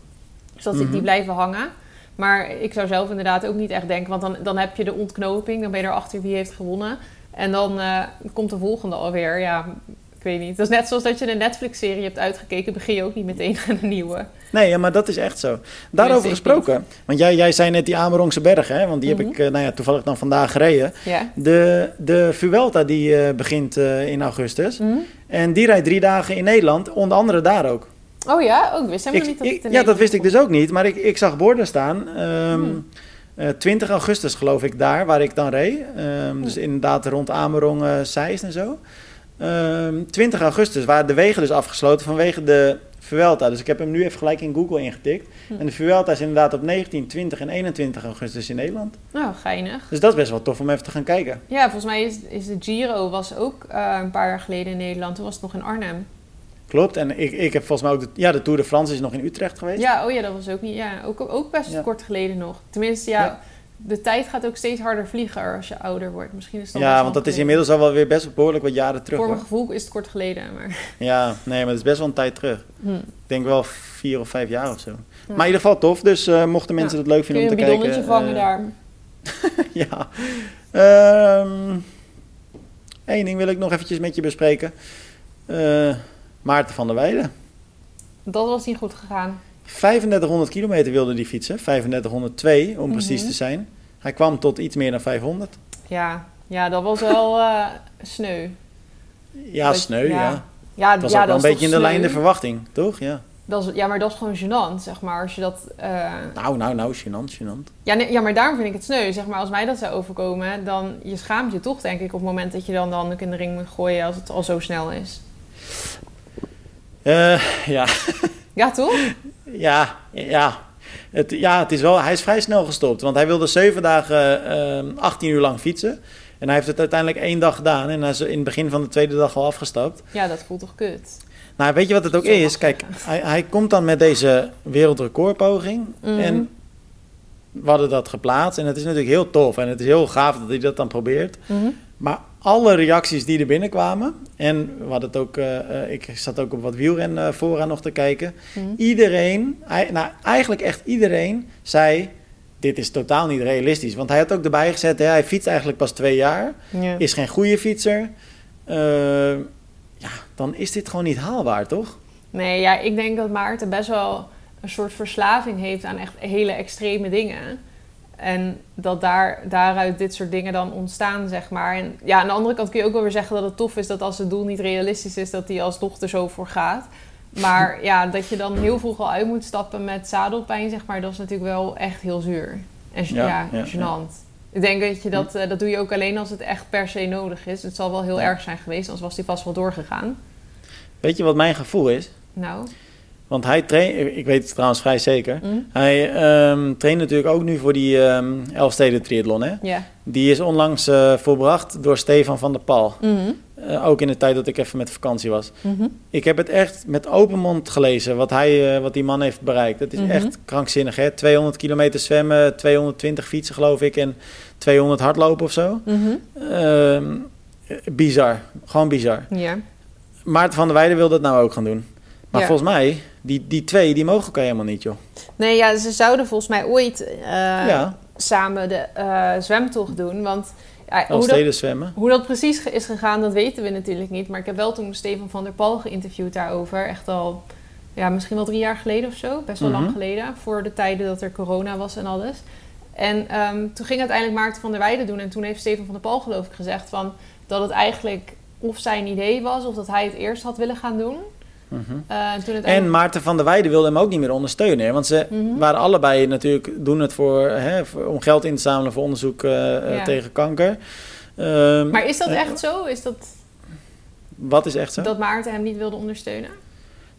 Zodat Mhm. die blijven hangen. Maar ik zou zelf inderdaad ook niet echt denken, want dan, dan heb je de ontknoping, dan ben je erachter wie heeft gewonnen. En dan eh, komt de volgende alweer, ja, ik weet niet. Dat is net zoals dat je een Netflix-serie hebt uitgekeken, begin je ook niet meteen aan een nieuwe. Nee, ja, maar dat is echt zo. Daarover gesproken, want jij, jij zei net die Amerongse berg, hè, want die heb Mhm. ik eh, nou ja, toevallig dan vandaag gereden. Ja. De, de Vuelta die eh, begint eh, in augustus. Mhm. En die rijdt drie dagen in Nederland, onder andere daar ook. Oh ja, ook wist helemaal Ik- niet dat ik- ja, dat wist ik dus ook niet, maar ik, ik zag borden staan. ehm, Hmm. Eh 20 augustus geloof ik daar, waar ik dan reed. Ehm, dus inderdaad rond Amerong, Zeist en zo. Ehm 20 augustus waren de wegen dus afgesloten vanwege de Vuelta. Dus ik heb hem nu even gelijk in Google ingetikt. Hm. En de Vuelta is inderdaad op 19, 20 en 21 augustus in Nederland. Nou, geinig. Dus dat is best wel tof om even te gaan kijken. Ja, volgens mij is, is de Giro was ook eh, een paar jaar geleden in Nederland. Toen was het nog in Arnhem. Klopt. En ik, ik heb volgens mij ook... De, ja, de Tour de France is nog in Utrecht geweest. Ja, oh ja, dat was ook niet. Ja, ook, ook best Ja. kort geleden nog. Tenminste, ja, Ja. De tijd gaat ook steeds harder vliegen als je ouder wordt. Misschien is dat Ja, want dat is inmiddels al wel weer best behoorlijk wat jaren terug. Voor mijn gevoel is het kort geleden, maar. Ja, nee, maar het is best wel een tijd terug. Hm. Ik denk wel vier of vijf jaar of zo. Maar in ieder geval tof. Dus eh, mochten mensen Ja. het leuk Kun je vinden een om te kijken... bidonnetje vangen eh, daar. ja. Ehm Eén ding wil ik nog eventjes met je bespreken. Eh, Maarten van der Weijden. Dat was niet goed gegaan. 3500 kilometer wilde die fietsen. 3502 om precies Mhm. te zijn. Hij kwam tot iets meer dan 500. Ja, ja dat was wel eh, sneu. Ja, Dat- sneu, ja. ja. Ja, Het was ja, ook wel dat een beetje in de lijn de verwachting, toch? Ja. Dat is, ja, maar dat is gewoon gênant, zeg maar. Als je dat... eh, Nou, nou, nou, gênant, gênant. Ja, nee, ja, maar daarom vind ik het sneu. Zeg maar, als mij dat zou overkomen, dan je schaamt je toch, denk ik, op het moment dat je dan, dan ook in de ring moet gooien als het al zo snel is. Eh, ja, Ja, toch? ja, ja. Het, ja, het is wel, hij is vrij snel gestopt. Want hij wilde zeven dagen, eh, 18 uur lang fietsen. En hij heeft het uiteindelijk één dag gedaan. En hij is in het begin van de tweede dag al afgestapt. Ja, dat voelt toch kut. Nou, weet je wat het ook is? Kijk, hij, hij komt dan met deze wereldrecordpoging. Mhm. En we hadden dat geplaatst. En het is natuurlijk heel tof. En het is heel gaaf dat hij dat dan probeert. Mhm. Maar alle reacties die er binnenkwamen. En we hadden het ook, eh, eh, ik zat ook op wat wielren eh, vooraan nog te kijken. Mhm. Iedereen, nou eigenlijk echt iedereen, zei: Dit is totaal niet realistisch. Want hij had ook erbij gezet: hè, hij fietst eigenlijk pas twee jaar. Ja. Is geen goede fietser. Ja, dan is dit gewoon niet haalbaar, toch? Nee, ja, ik denk dat Maarten best wel een soort verslaving heeft aan echt hele extreme dingen. En dat daar, daaruit dit soort dingen dan ontstaan, zeg maar. En ja, aan de andere kant kun je ook wel weer zeggen dat het tof is dat als het doel niet realistisch is, dat hij alsnog er zo voor gaat. Maar ja, dat je dan heel vroeg al uit moet stappen met zadelpijn, zeg maar, dat is natuurlijk wel echt heel zuur. En Ja, ja, ja, gênant. Ik denk dat je dat, eh, dat doe je ook alleen als het echt per se nodig is. Het zal wel heel erg zijn geweest, anders was hij vast wel doorgegaan. Weet je wat mijn gevoel is? Nou, Want hij traint, ik weet het trouwens vrij zeker. hm? Hij ehm, traint natuurlijk ook nu voor die ehm Elfsteden triathlon. Hè? ja. Die is onlangs eh, volbracht door Stefan van der Pal. Mhm. Eh, ook in de tijd dat ik even met vakantie was. Mhm. Ik heb het echt met open mond gelezen wat, hij, eh, wat die man heeft bereikt. Het is Mhm. echt krankzinnig. Hè? 200 kilometer zwemmen, 220 fietsen geloof ik en 200 hardlopen of zo. Mhm. Ehm, bizar. Gewoon bizar. Ja. Maarten van der Weijden wil dat nou ook gaan doen. Maar Ja. volgens mij, die, die twee, die mogen elkaar helemaal niet, joh. Nee, ja, ze zouden volgens mij ooit eh, ja, samen de eh, zwemtocht doen. Want ja, hoe, dat, zwemmen. hoe dat precies is gegaan, dat weten we natuurlijk niet. Maar ik heb wel toen Stefan van der Pal geïnterviewd daarover. Echt al, ja, misschien wel drie jaar geleden of zo. Best wel lang Mhm. geleden. Voor de tijden dat er corona was en alles. En ehm, toen ging uiteindelijk Maarten van der Weijden doen. En toen heeft Stefan van der Pal geloof ik gezegd van, dat het eigenlijk of zijn idee was... of dat hij het eerst had willen gaan doen. Mhm. Eh, en toen En. Maarten van der Weijden wilde hem ook niet meer ondersteunen. Hè? Want ze Mhm. waren allebei natuurlijk, doen het voor, hè, voor- om geld in te zamelen voor onderzoek eh, eh, Ja. tegen kanker. Ehm, Maar is dat echt zo? Is dat, Wat is echt zo? dat Maarten hem niet wilde ondersteunen?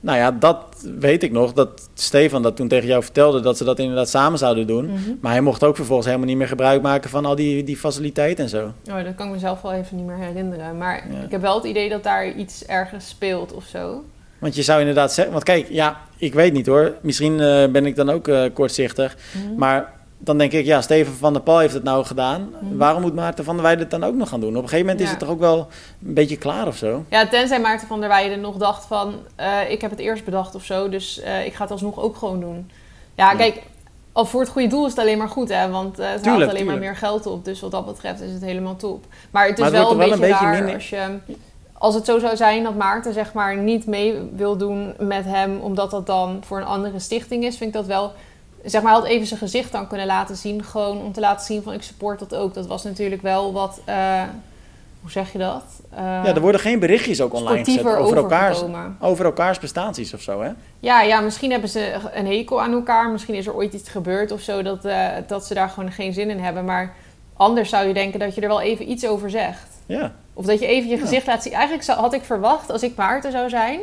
Nou ja, dat weet ik nog. Dat Stefan dat toen tegen jou vertelde dat ze dat inderdaad samen zouden doen. Mhm. Maar hij mocht ook vervolgens helemaal niet meer gebruik maken van al die, die faciliteiten en zo. Oh, dat kan ik mezelf wel even niet meer herinneren. Maar Ja. ik heb wel het idee dat daar iets ergens speelt of zo. Want je zou inderdaad zeggen... Want kijk, ja, ik weet niet hoor. Misschien eh, ben ik dan ook eh, kortzichtig. Mhm. Maar dan denk ik, ja, Steven van der Pal heeft het nou gedaan. Mhm. Waarom moet Maarten van der Weijden het dan ook nog gaan doen? Op een gegeven moment is het toch ook wel een beetje klaar of zo? Ja, tenzij Maarten van der Weijden nog dacht van... eh, ik heb het eerst bedacht of zo, dus ik ga het alsnog ook gewoon doen. Ja, Ja. kijk, al voor het goede doel is het alleen maar goed, hè. Want het haalt Tuurlijk, alleen maar meer geld op. Dus wat dat betreft is het helemaal top. Maar het is Maar het wel, een beetje, een beetje raar minder- als je... Als het zo zou zijn dat Maarten zeg maar niet mee wil doen met hem... omdat dat dan voor een andere stichting is, vind ik dat wel... Zeg maar, hij had even zijn gezicht dan kunnen laten zien. Gewoon om te laten zien van ik support dat ook. Dat was natuurlijk wel wat, eh, hoe zeg je dat? Uh, ja, er worden geen berichtjes ook online gezet over, elkaars, over elkaars prestaties of zo, hè? Ja, ja, misschien hebben ze een hekel aan elkaar. Misschien is er ooit iets gebeurd of zo dat, uh, dat ze daar gewoon geen zin in hebben. Maar anders zou je denken dat je er wel even iets over zegt. Ja. Of dat je even je gezicht laat zien. Eigenlijk zou, had ik verwacht, als ik Maarten zou zijn...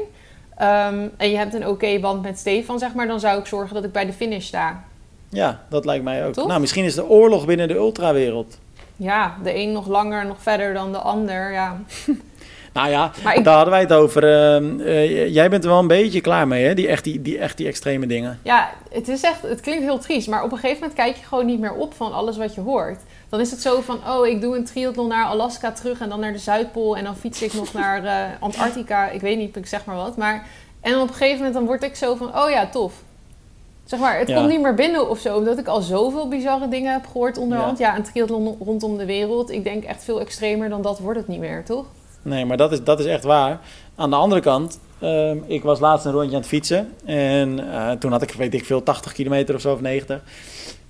Um, en je hebt een oké band met Stefan, zeg maar... dan zou ik zorgen dat ik bij de finish sta. Ja, dat lijkt mij ook. Nou, misschien is de oorlog binnen de ultrawereld. Ja, de een nog langer, nog verder dan de ander, ja. nou ja, daar hadden wij het over. Uh, jij bent er wel een beetje klaar mee, hè? Die echt die, die, echt die extreme dingen. Ja, het, is echt, het klinkt heel triest. Maar op een gegeven moment kijk je gewoon niet meer op van alles wat je hoort. Dan is het zo van, oh, ik doe een triathlon naar Alaska terug... en dan naar de Zuidpool en dan fiets ik nog naar uh, Antarctica. Ik weet niet, ik zeg maar wat. Maar, en op een gegeven moment dan word ik zo van, oh ja, tof. Zeg maar, het komt niet meer binnen of zo, omdat ik al zoveel bizarre dingen heb gehoord onderhand. Ja, ja een triathlon rondom de wereld. Ik denk echt veel extremer dan dat wordt het niet meer, toch? Nee, maar dat is, dat is echt waar. Aan de andere kant, uh, ik was laatst een rondje aan het fietsen. En uh, toen had ik, weet ik veel, 80 kilometer of zo, of 90.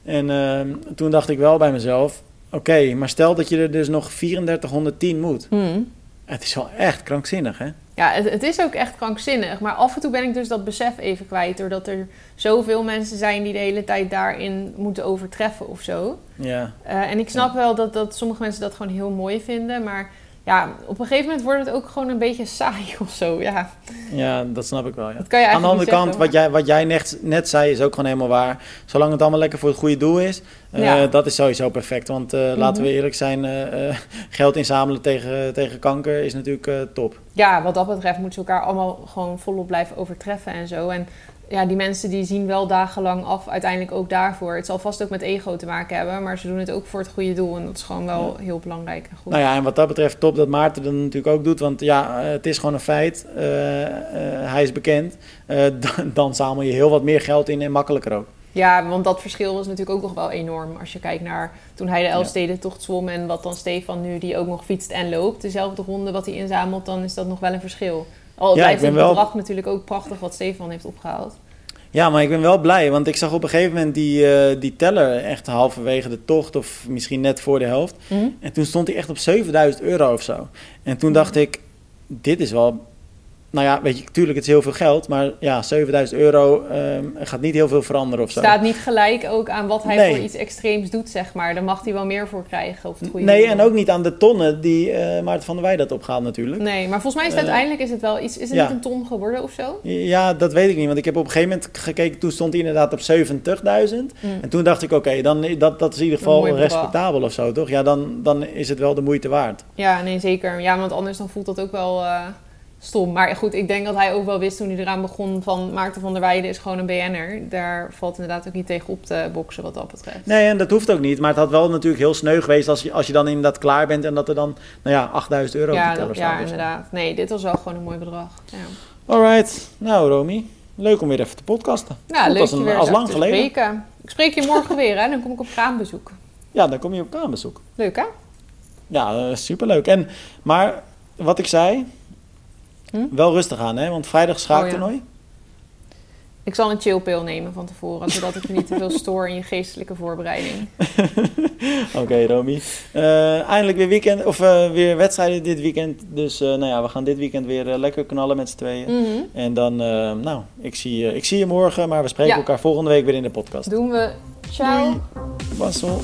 En uh, toen dacht ik wel bij mezelf, oké, maar stel dat je er dus nog 3410 moet. Hmm. Het is wel echt krankzinnig, hè? Ja, het, het, is ook echt krankzinnig. Maar af en toe ben ik dus dat besef even kwijt. Doordat er zoveel mensen zijn die de hele tijd daarin moeten overtreffen of zo. Ja. Uh, en ik snap wel dat, dat sommige mensen dat gewoon heel mooi vinden. Maar ja, op een gegeven moment wordt het ook gewoon een beetje saai of zo. Ja, ja dat snap ik wel. Ja. Dat kan je Aan de andere kant, zeggen, wat jij, wat jij net, net zei, is ook gewoon helemaal waar. Zolang het allemaal lekker voor het goede doel is, uh, ja. dat is sowieso perfect. Want uh, mm-hmm. laten we eerlijk zijn, uh, geld inzamelen tegen, tegen kanker is natuurlijk top. Ja, wat dat betreft moeten ze elkaar allemaal gewoon volop blijven overtreffen en zo. En ja, die mensen die zien wel dagenlang af uiteindelijk ook daarvoor. Het zal vast ook met ego te maken hebben, maar ze doen het ook voor het goede doel. En dat is gewoon wel heel belangrijk en goed. Nou ja, en wat dat betreft top dat Maarten dat natuurlijk ook doet. Want ja, het is gewoon een feit. Uh, uh, hij is bekend. Uh, dan, dan zamel je heel wat meer geld in en makkelijker ook. Ja, want dat verschil is natuurlijk ook nog wel enorm. Als je kijkt naar toen hij de Elfstedentocht zwom... en wat dan Stefan nu, die ook nog fietst en loopt... dezelfde ronde wat hij inzamelt, dan is dat nog wel een verschil. Al ja, blijft het bedrag wel... natuurlijk ook prachtig wat Stefan heeft opgehaald. Ja, maar ik ben wel blij, want ik zag op een gegeven moment die, uh, die teller echt halverwege de tocht, of misschien net voor de helft. Mm. En toen stond hij echt op 7000 euro of zo. En toen dacht ik, dit is wel nou ja, weet je, tuurlijk, het is heel veel geld, maar ja, 7000 euro um, gaat niet heel veel veranderen of zo. Staat niet gelijk ook aan wat hij nee. voor iets extreems doet, zeg maar. Daar mag hij wel meer voor krijgen. Of het goede nee, en ook niet aan de tonnen die uh, Maarten van der Wij dat opgaat natuurlijk. Nee, maar volgens mij is het uh, uiteindelijk is het wel iets, is het ja. niet een ton geworden of zo? Ja, dat weet ik niet, want ik heb op een gegeven moment gekeken, toen stond hij inderdaad op 70.000. Mm. En toen dacht ik, oké, okay, dan dat, dat is in ieder geval respectabel of zo, toch? Ja, dan, dan is het wel de moeite waard. Ja, nee, zeker. Ja, want anders dan voelt dat ook wel... Uh, stom. Maar goed, ik denk dat hij ook wel wist toen hij eraan begon van Maarten van der Weijden is gewoon een BN'er. Daar valt inderdaad ook niet tegen op te boksen wat dat betreft. Nee, en dat hoeft ook niet. Maar het had wel natuurlijk heel sneu geweest als je, als je dan inderdaad klaar bent en dat er dan, nou ja, 8000 euro ja, op de teller staat. Ja, inderdaad. Nee, dit was wel gewoon een mooi bedrag. Ja. Alright. Nou, Romy. Leuk om weer even te podcasten. Ja, Goed, leuk als, een, weer als lang geleden. Spreken. Ik spreek je morgen weer, hè? Dan kom ik op kraambezoek. Ja, dan kom je op kraambezoek. Leuk, hè? Ja, uh, superleuk. En, maar wat ik zei, Hm? Wel rustig aan, hè? Want vrijdag schaaktoernooi. Oh, ja. Ik zal een chillpil nemen van tevoren, zodat ik me niet te veel stoor in je geestelijke voorbereiding. Oké, okay, Romy. Uh, eindelijk weer weekend, of uh, weer wedstrijden dit weekend. Dus uh, nou ja, we gaan dit weekend weer lekker knallen met z'n tweeën. Mm -hmm. En dan, nou, ik zie, ik zie je morgen, maar we spreken ja. elkaar volgende week weer in de podcast. Doen we. Ciao. Doei.